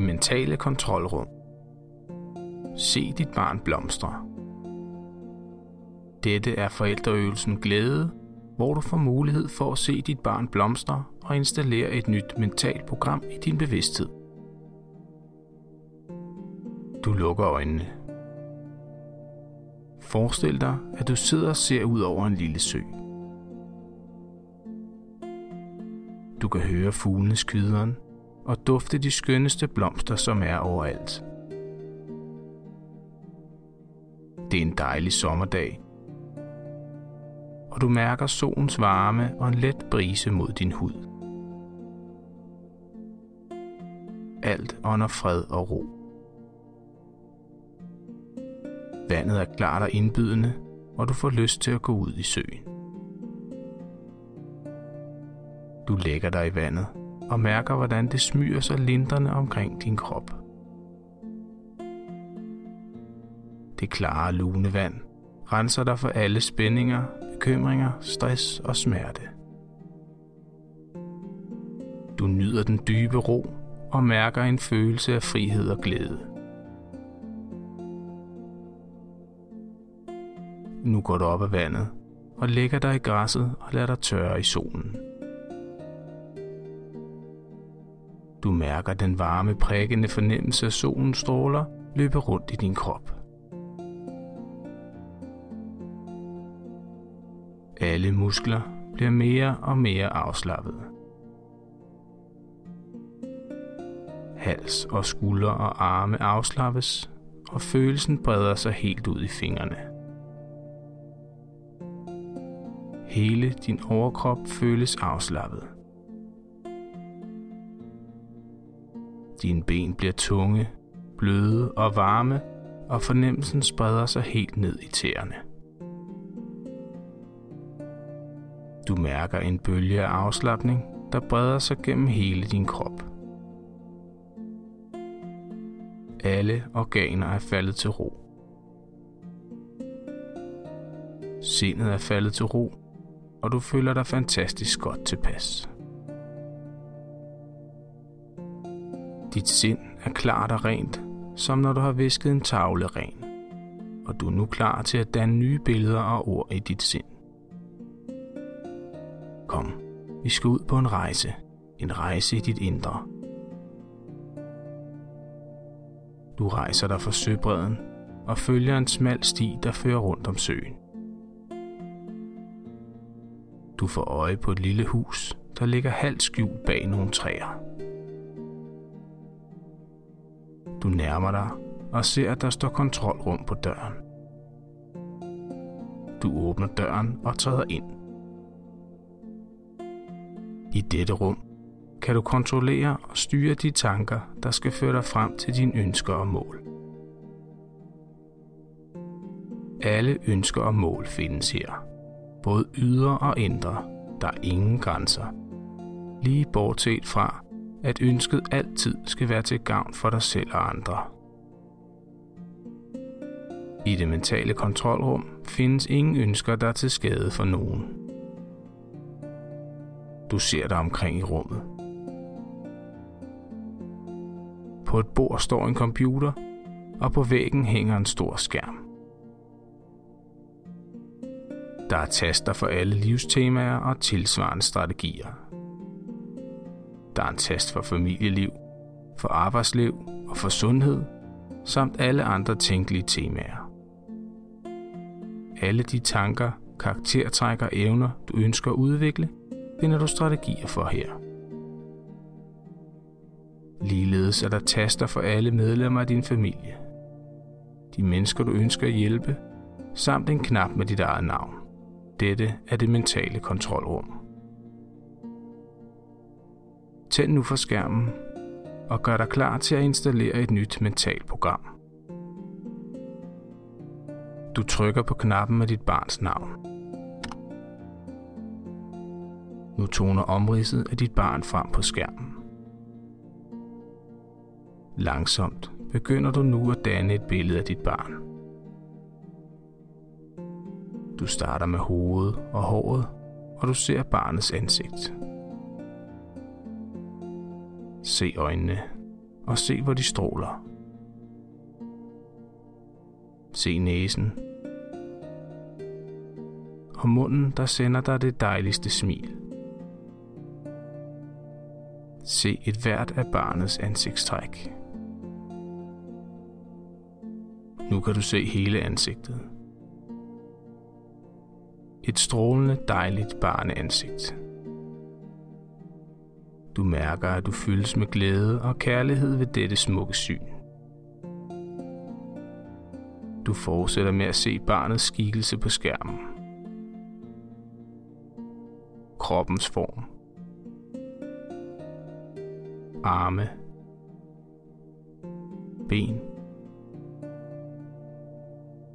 Det mentale kontrolrum. Se dit barn blomstre. Dette er forældreøvelsen Glæde, hvor du får mulighed for at se dit barn blomstre og installere et nyt mentalt program i din bevidsthed. Du lukker øjnene. Forestil dig, at du sidder og ser ud over en lille sø. Du kan høre fuglenes kvideren og dufte de skønneste blomster, som er overalt. Det er en dejlig sommerdag, og du mærker solens varme og en let brise mod din hud. Alt under fred og ro. Vandet er klart og indbydende, og du får lyst til at gå ud i søen. Du lægger dig i vandet og mærker, hvordan det smyger sig lindrende omkring din krop. Det klare lune vand renser dig for alle spændinger, bekymringer, stress og smerte. Du nyder den dybe ro og mærker en følelse af frihed og glæde. Nu går du op af vandet og lægger dig i græsset og lader dig tørre i solen. Du mærker den varme, prikkende fornemmelse af solens stråler løbe rundt i din krop. Alle muskler bliver mere og mere afslappet. Hals og skuldre og arme afslappes, og følelsen breder sig helt ud i fingrene. Hele din overkrop føles afslappet. Dine ben bliver tunge, bløde og varme, og fornemmelsen spreder sig helt ned i tæerne. Du mærker en bølge af afslappning, der breder sig gennem hele din krop. Alle organer er faldet til ro. Sindet er faldet til ro, og du føler dig fantastisk godt tilpas. Dit sind er klart og rent, som når du har visket en tavle ren, og du er nu klar til at danne nye billeder og ord i dit sind. Kom, vi skal ud på en rejse. En rejse i dit indre. Du rejser dig fra søbredden og følger en smal sti, der fører rundt om søen. Du får øje på et lille hus, der ligger halvt skjult bag nogle træer. Nærmer dig og ser, at der står kontrolrum på døren. Du åbner døren og træder ind. I dette rum kan du kontrollere og styre de tanker, der skal føre dig frem til dine ønsker og mål. Alle ønsker og mål findes her. Både ydre og indre. Der er ingen grænser. Lige bortset fra, at ønsket altid skal være til gavn for dig selv og andre. I det mentale kontrolrum findes ingen ønsker, der er til skade for nogen. Du ser dig omkring i rummet. På et bord står en computer, og på væggen hænger en stor skærm. Der er taster for alle livstemaer og tilsvarende strategier. Der er en test for familieliv, for arbejdsliv og for sundhed, samt alle andre tænkelige temaer. Alle de tanker, karaktertræk og evner, du ønsker at udvikle, finder du strategier for her. Ligeledes er der taster for alle medlemmer af din familie. De mennesker, du ønsker at hjælpe, samt en knap med dit eget navn. Dette er det mentale kontrolrum. Tænd nu for skærmen og gør dig klar til at installere et nyt mentalt program. Du trykker på knappen med dit barns navn. Nu toner omridset af dit barn frem på skærmen. Langsomt begynder du nu at danne et billede af dit barn. Du starter med hovedet og håret, og du ser barnets ansigt. Se øjnene, og se, hvor de stråler. Se næsen. Og munden, der sender dig det dejligste smil. Se et hvert af barnets ansigtstræk. Nu kan du se hele ansigtet. Et strålende, dejligt barneansigt. Du mærker, at du fyldes med glæde og kærlighed ved dette smukke syn. Du fortsætter med at se barnets skikkelse på skærmen. Kroppens form. Arme. Ben.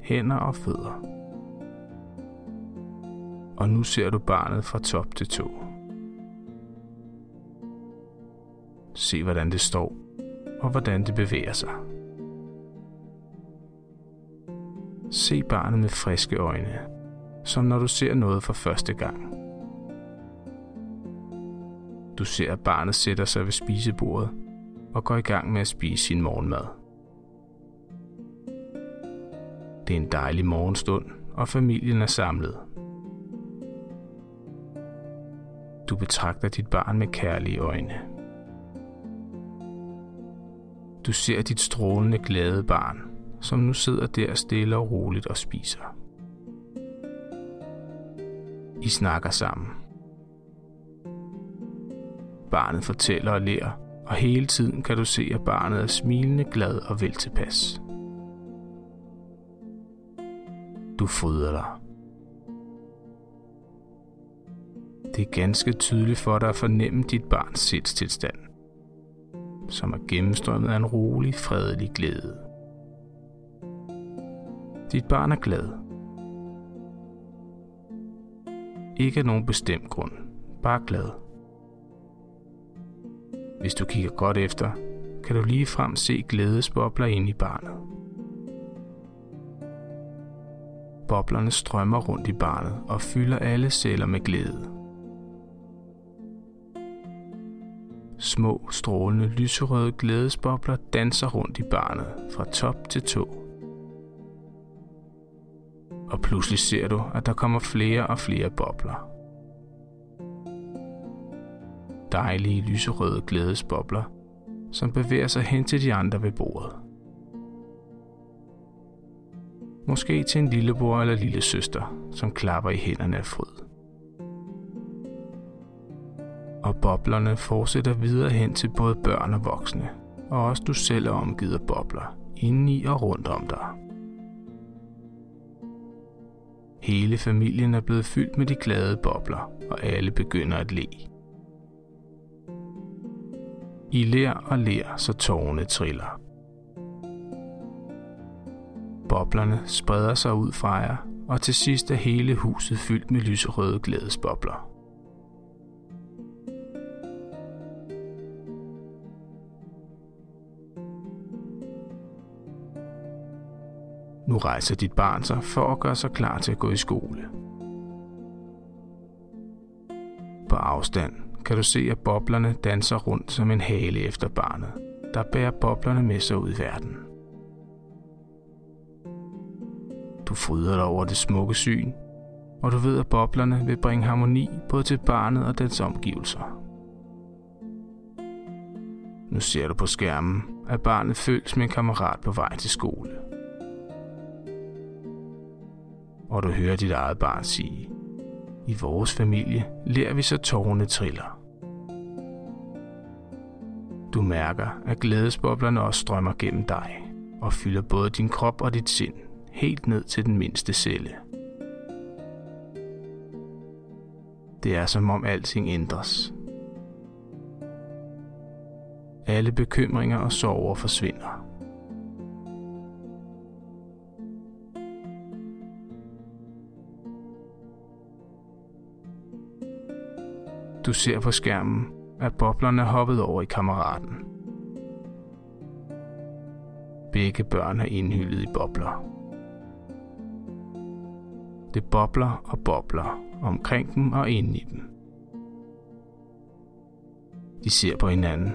Hænder og fødder. Og nu ser du barnet fra top til tå. Se, hvordan det står, og hvordan det bevæger sig. Se barnet med friske øjne, som når du ser noget for første gang. Du ser, at barnet sætter sig ved spisebordet og går i gang med at spise sin morgenmad. Det er en dejlig morgenstund, og familien er samlet. Du betragter dit barn med kærlige øjne. Du ser dit strålende glade barn, som nu sidder der stille og roligt og spiser. I snakker sammen. Barnet fortæller og lærer, og hele tiden kan du se, at barnet er smilende, glad og vel tilpas. Du fryder dig. Det er ganske tydeligt for dig at fornemme dit barns sindstilstand som er gennemstrømmet af en rolig, fredelig glæde. Dit barn er glad. Ikke af nogen bestemt grund, bare glad. Hvis du kigger godt efter, kan du lige frem se glædesbobler ind i barnet. Boblerne strømmer rundt i barnet og fylder alle celler med glæde. Små, strålende, lyserøde glædesbobler danser rundt i barnet fra top til tå. Og pludselig ser du, at der kommer flere og flere bobler. Dejlige, lyserøde glædesbobler, som bevæger sig hen til de andre ved bordet. Måske til en lillebror eller lille søster, som klapper i hænderne af fryd og boblerne fortsætter videre hen til både børn og voksne, og også du selv er omgivet af bobler, indeni og rundt om dig. Hele familien er blevet fyldt med de glade bobler, og alle begynder at le. I ler og ler, så tårne triller. Boblerne spreder sig ud fra jer, og til sidst er hele huset fyldt med lyserøde glædesbobler. Rejser dit barn sig for at gøre sig klar til at gå i skole. På afstand kan du se, at boblerne danser rundt som en hale efter barnet, der bærer boblerne med sig ud i verden. Du fryder dig over det smukke syn, og du ved, at boblerne vil bringe harmoni både til barnet og dens omgivelser. Nu ser du på skærmen, at barnet føles med en kammerat på vej til skole og du hører dit eget barn sige, i vores familie lærer vi så tårne triller. Du mærker, at glædesboblerne også strømmer gennem dig og fylder både din krop og dit sind helt ned til den mindste celle. Det er som om alting ændres. Alle bekymringer og sorger forsvinder. Du ser på skærmen, at boblerne er hoppet over i kammeraten. Begge børn er indhyllet i bobler. Det bobler og bobler omkring dem og ind i dem. De ser på hinanden,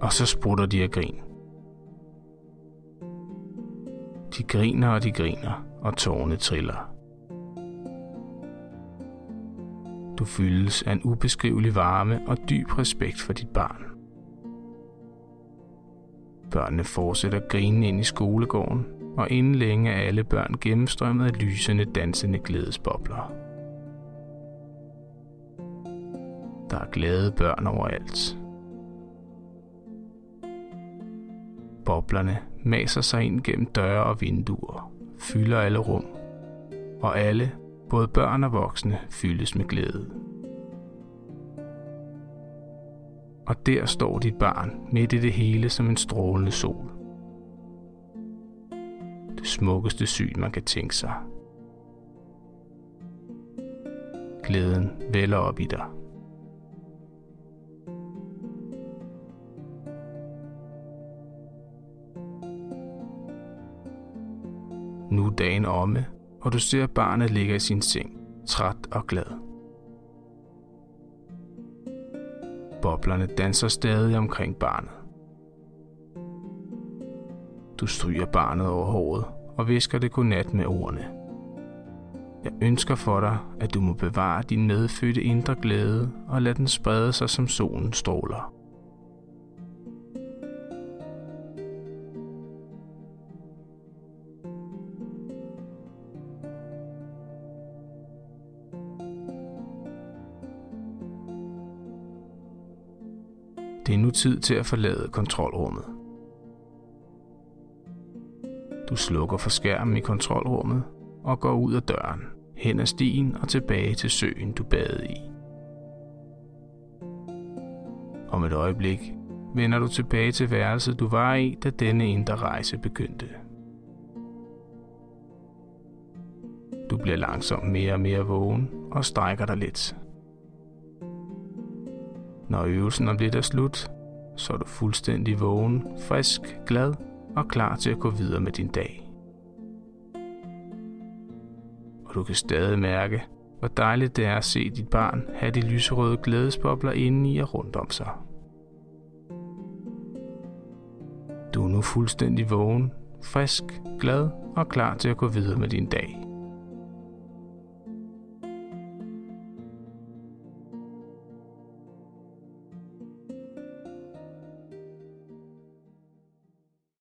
Og så sprutter de af grin. De griner og de griner, og tårne triller. Du fyldes af en ubeskrivelig varme og dyb respekt for dit barn. Børnene fortsætter grinen ind i skolegården, og inden længe er alle børn gennemstrømmet af lysende, dansende glædesbobler. Der er glade børn overalt. Boblerne maser sig ind gennem døre og vinduer, fylder alle rum, og alle, både børn og voksne, fyldes med glæde. Og der står dit barn midt i det hele som en strålende sol. Det smukkeste syn, man kan tænke sig. Glæden vælger op i dig. Nu er dagen omme, og du ser barnet ligge i sin seng, træt og glad. Boblerne danser stadig omkring barnet. Du stryger barnet over håret og visker det godnat med ordene. Jeg ønsker for dig, at du må bevare din medfødte indre glæde og lade den sprede sig som solen stråler. Det er nu tid til at forlade kontrolrummet. Du slukker for skærmen i kontrolrummet og går ud af døren, hen ad stien og tilbage til søen, du badede i. Om et øjeblik vender du tilbage til værelset, du var i, da denne indre rejse begyndte. Du bliver langsomt mere og mere vågen og strækker dig lidt. Når øvelsen om lidt er slut, så er du fuldstændig vågen, frisk, glad og klar til at gå videre med din dag. Og du kan stadig mærke, hvor dejligt det er at se dit barn have de lyserøde glædesbobler inde i og rundt om sig. Du er nu fuldstændig vågen, frisk, glad og klar til at gå videre med din dag.